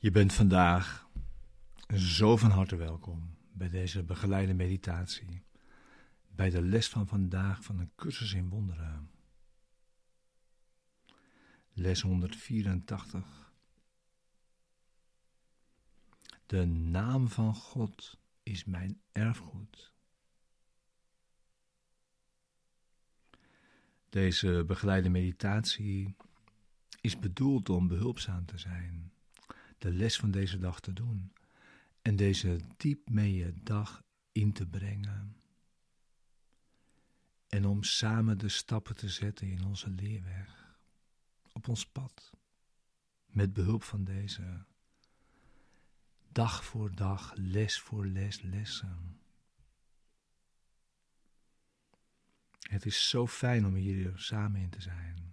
Je bent vandaag zo van harte welkom bij deze begeleide meditatie, bij de les van vandaag van een cursus in wonderen. Les 184. De naam van God is mijn erfgoed. Deze begeleide meditatie is bedoeld om behulpzaam te zijn de les van deze dag te doen en deze diep mee dag in te brengen. En om samen de stappen te zetten in onze leerweg, op ons pad, met behulp van deze dag voor dag, les voor les, lessen. Het is zo fijn om hier samen in te zijn.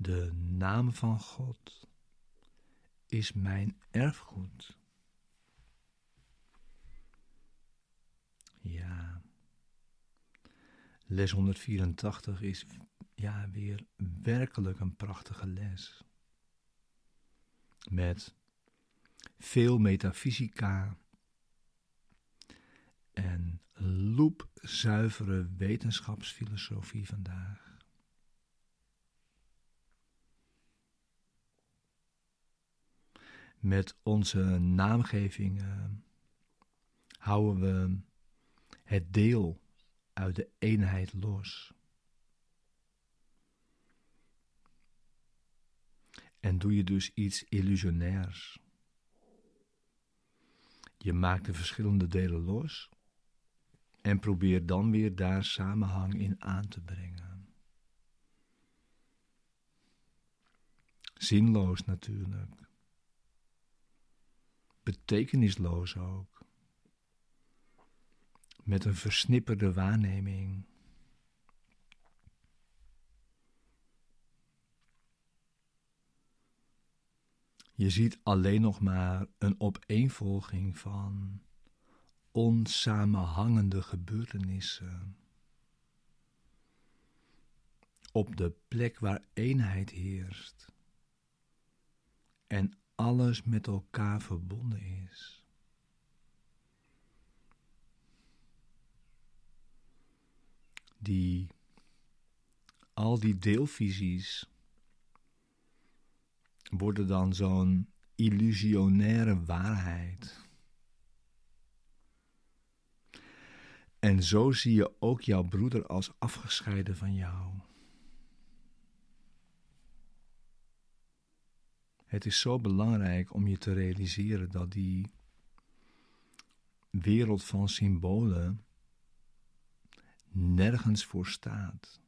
De naam van God is mijn erfgoed. Ja. Les 184 is ja weer werkelijk een prachtige les. Met veel metafysica en loepzuivere wetenschapsfilosofie vandaag. Met onze naamgeving uh, houden we het deel uit de eenheid los. En doe je dus iets illusionairs. Je maakt de verschillende delen los en probeer dan weer daar samenhang in aan te brengen. Zinloos natuurlijk betekenisloos ook. Met een versnipperde waarneming. Je ziet alleen nog maar een opeenvolging van onsamenhangende gebeurtenissen. Op de plek waar eenheid heerst en alles met elkaar verbonden is. Die, al die deelvisies worden dan zo'n illusionaire waarheid. En zo zie je ook jouw broeder als afgescheiden van jou. Het is zo belangrijk om je te realiseren dat die wereld van symbolen nergens voor staat.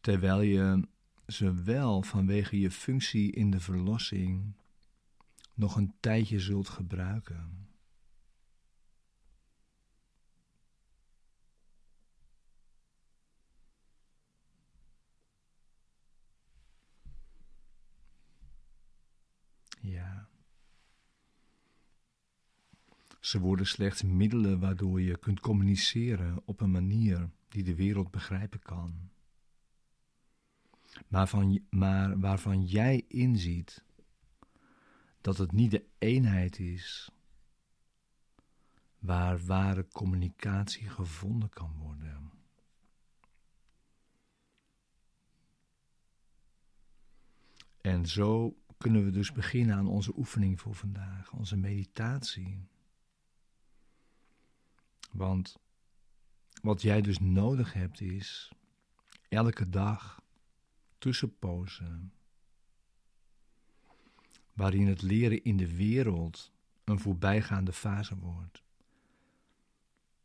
Terwijl je ze wel vanwege je functie in de verlossing nog een tijdje zult gebruiken. Ja. Ze worden slechts middelen waardoor je kunt communiceren op een manier die de wereld begrijpen kan. Maar, van, maar waarvan jij inziet dat het niet de eenheid is waar ware communicatie gevonden kan worden. En zo kunnen we dus beginnen aan onze oefening voor vandaag, onze meditatie. Want wat jij dus nodig hebt is elke dag tussenpozen, waarin het leren in de wereld een voorbijgaande fase wordt.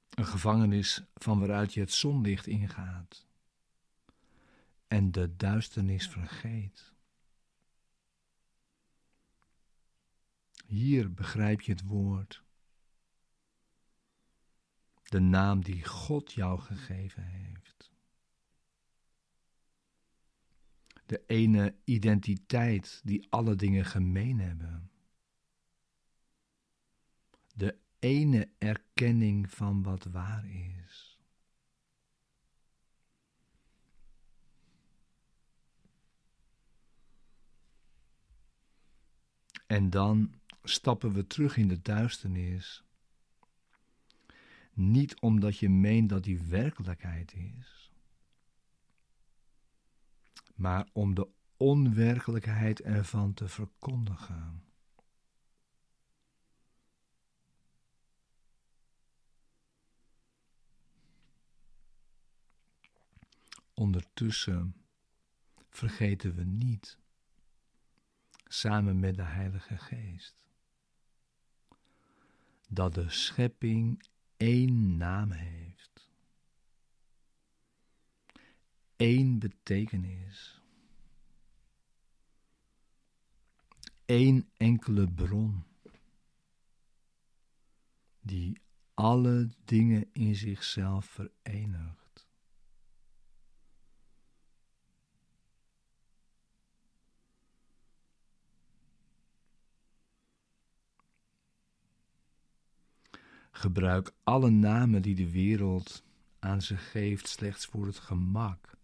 Een gevangenis van waaruit je het zonlicht ingaat en de duisternis vergeet. Hier begrijp je het woord de naam die God jou gegeven heeft. De ene identiteit die alle dingen gemeen hebben. De ene erkenning van wat waar is. En dan stappen we terug in de duisternis niet omdat je meent dat die werkelijkheid is, maar om de onwerkelijkheid ervan te verkondigen. Ondertussen vergeten we niet, samen met de Heilige Geest, dat de schepping één naam heeft, één betekenis, één enkele bron, die alle dingen in zichzelf verenigt. Gebruik alle namen die de wereld aan ze geeft slechts voor het gemak.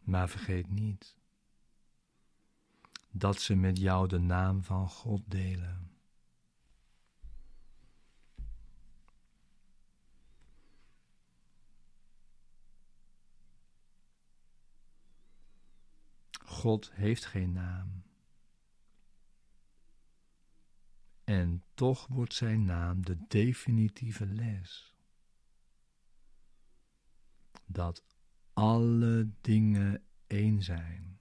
Maar vergeet niet dat ze met jou de naam van God delen. God heeft geen naam. En toch wordt zijn naam de definitieve les. Dat alle dingen één zijn.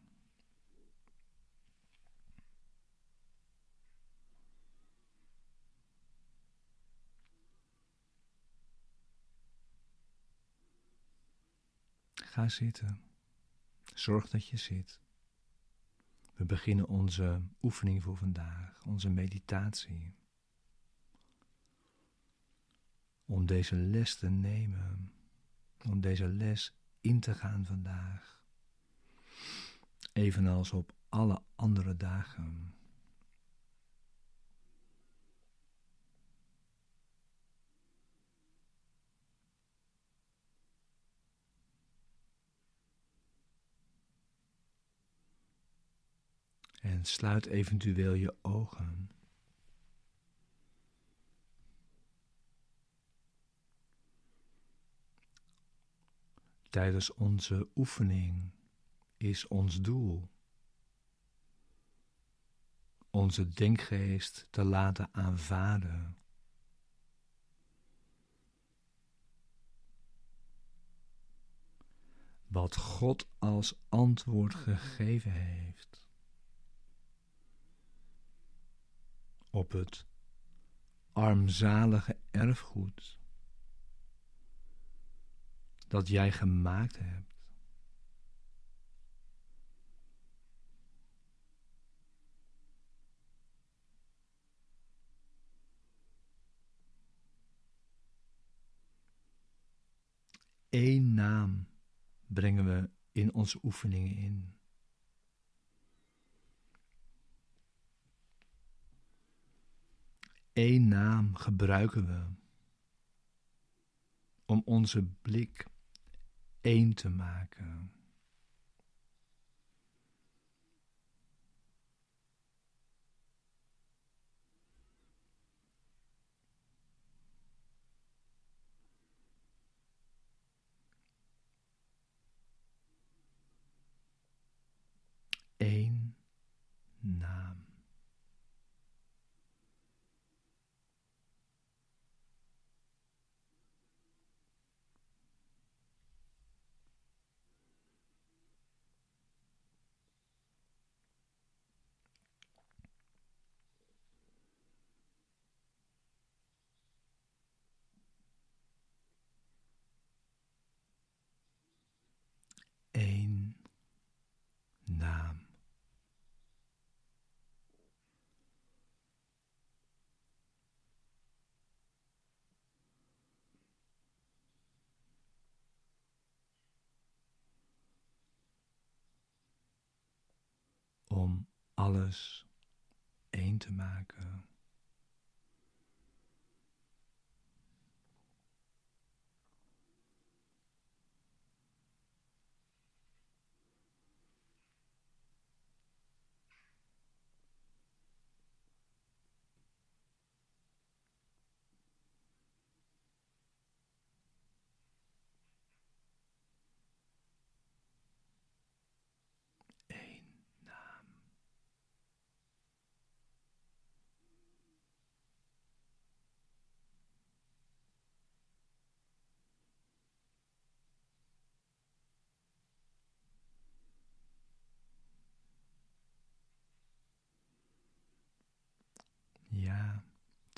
Ga zitten. Zorg dat je zit. We beginnen onze oefening voor vandaag, onze meditatie. Om deze les te nemen, om deze les in te gaan vandaag. Evenals op alle andere dagen. En sluit eventueel je ogen. Tijdens onze oefening is ons doel onze denkgeest te laten aanvaarden. Wat God als antwoord gegeven heeft. Op het armzalige erfgoed dat jij gemaakt hebt. Eén naam brengen we in onze oefeningen in. Één naam gebruiken we om onze blik één te maken. Eén naam. om alles één te maken.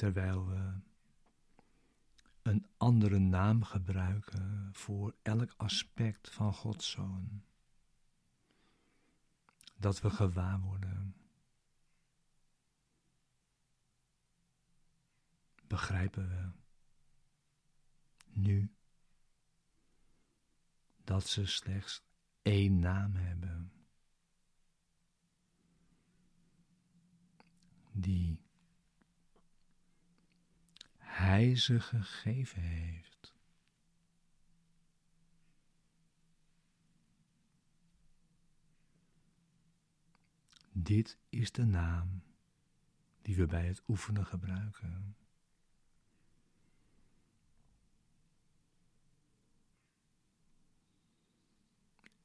Terwijl we een andere naam gebruiken voor elk aspect van Gods Zoon. Dat we gewaar worden. Begrijpen we nu dat ze slechts één naam hebben. Die hij ze gegeven heeft. Dit is de naam die we bij het oefenen gebruiken.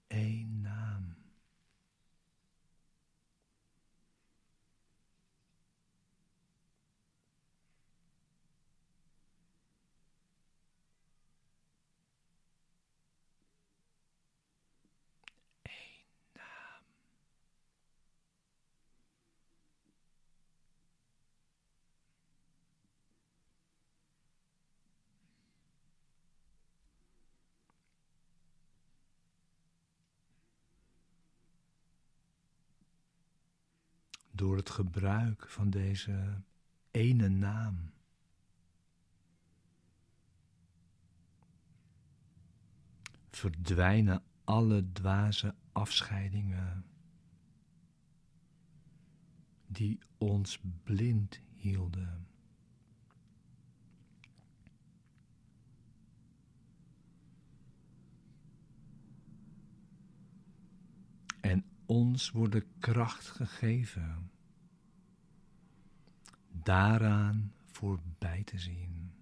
Eén naam. Door het gebruik van deze ene naam. Verdwijnen alle dwaze afscheidingen die ons blind hielden. En ons wordt de kracht gegeven daaraan voorbij te zien.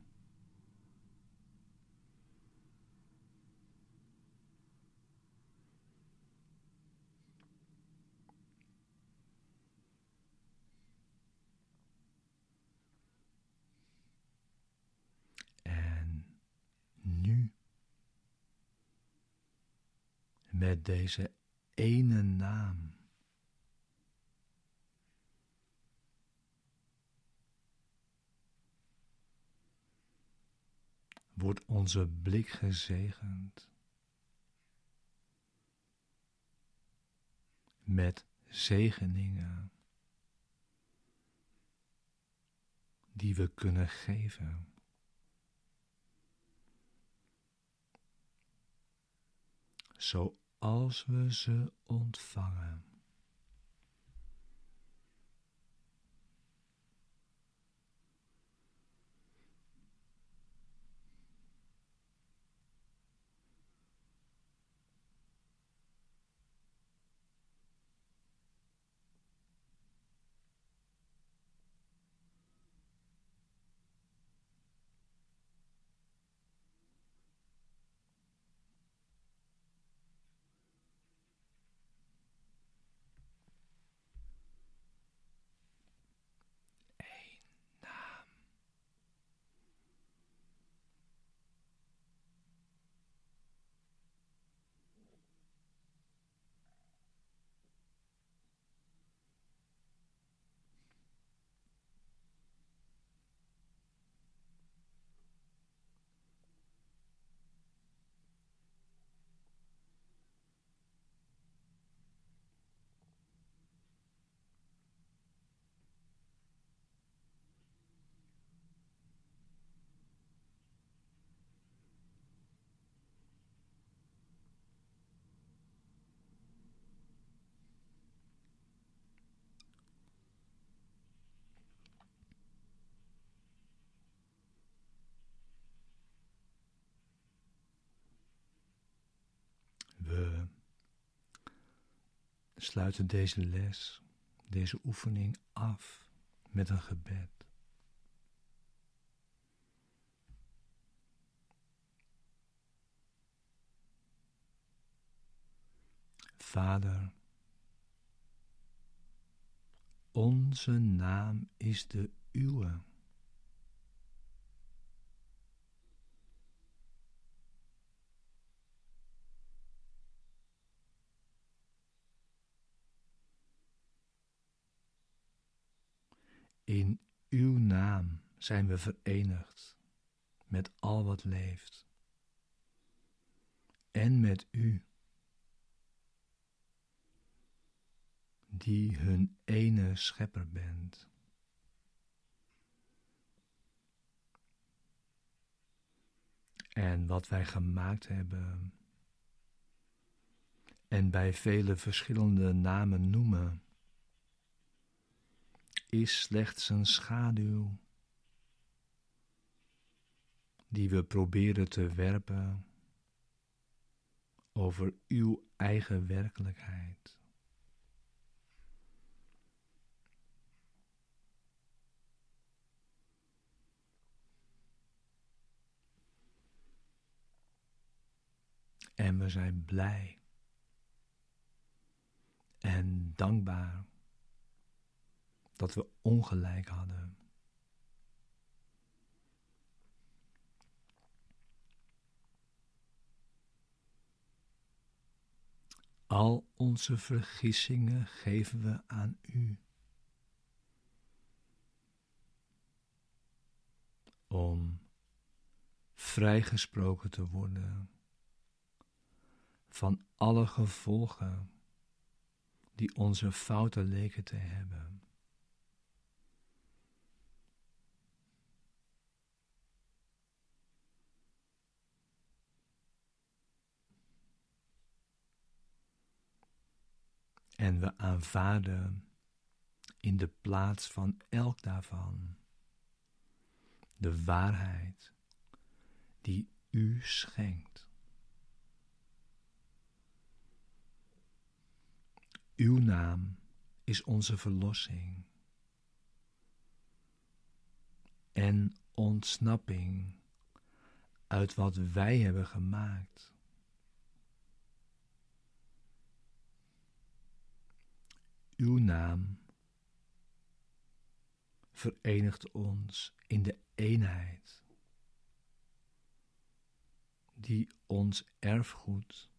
En nu, met deze ene naam. Wordt onze blik gezegend met zegeningen die we kunnen geven. Zo als we ze ontvangen. Sluiten deze les, deze oefening af met een gebed. Vader, onze naam is de uwe. in uw naam zijn we verenigd met al wat leeft en met U, die hun ene schepper bent. En wat wij gemaakt hebben en bij vele verschillende namen noemen, is slechts een schaduw die we proberen te werpen over uw eigen werkelijkheid. En we zijn blij en dankbaar dat we ongelijk hadden. Al onze vergissingen geven we aan U. Om vrijgesproken te worden van alle gevolgen die onze fouten leken te hebben. En we aanvaarden in de plaats van elk daarvan de waarheid die u schenkt. Uw naam is onze verlossing en ontsnapping uit wat wij hebben gemaakt. Uw naam verenigt ons in de eenheid die ons erfgoed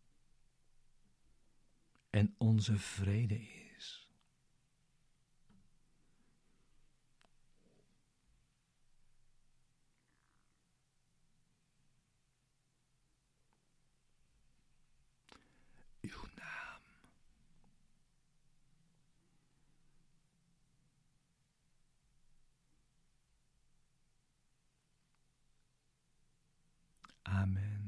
en onze vrede is. Amen.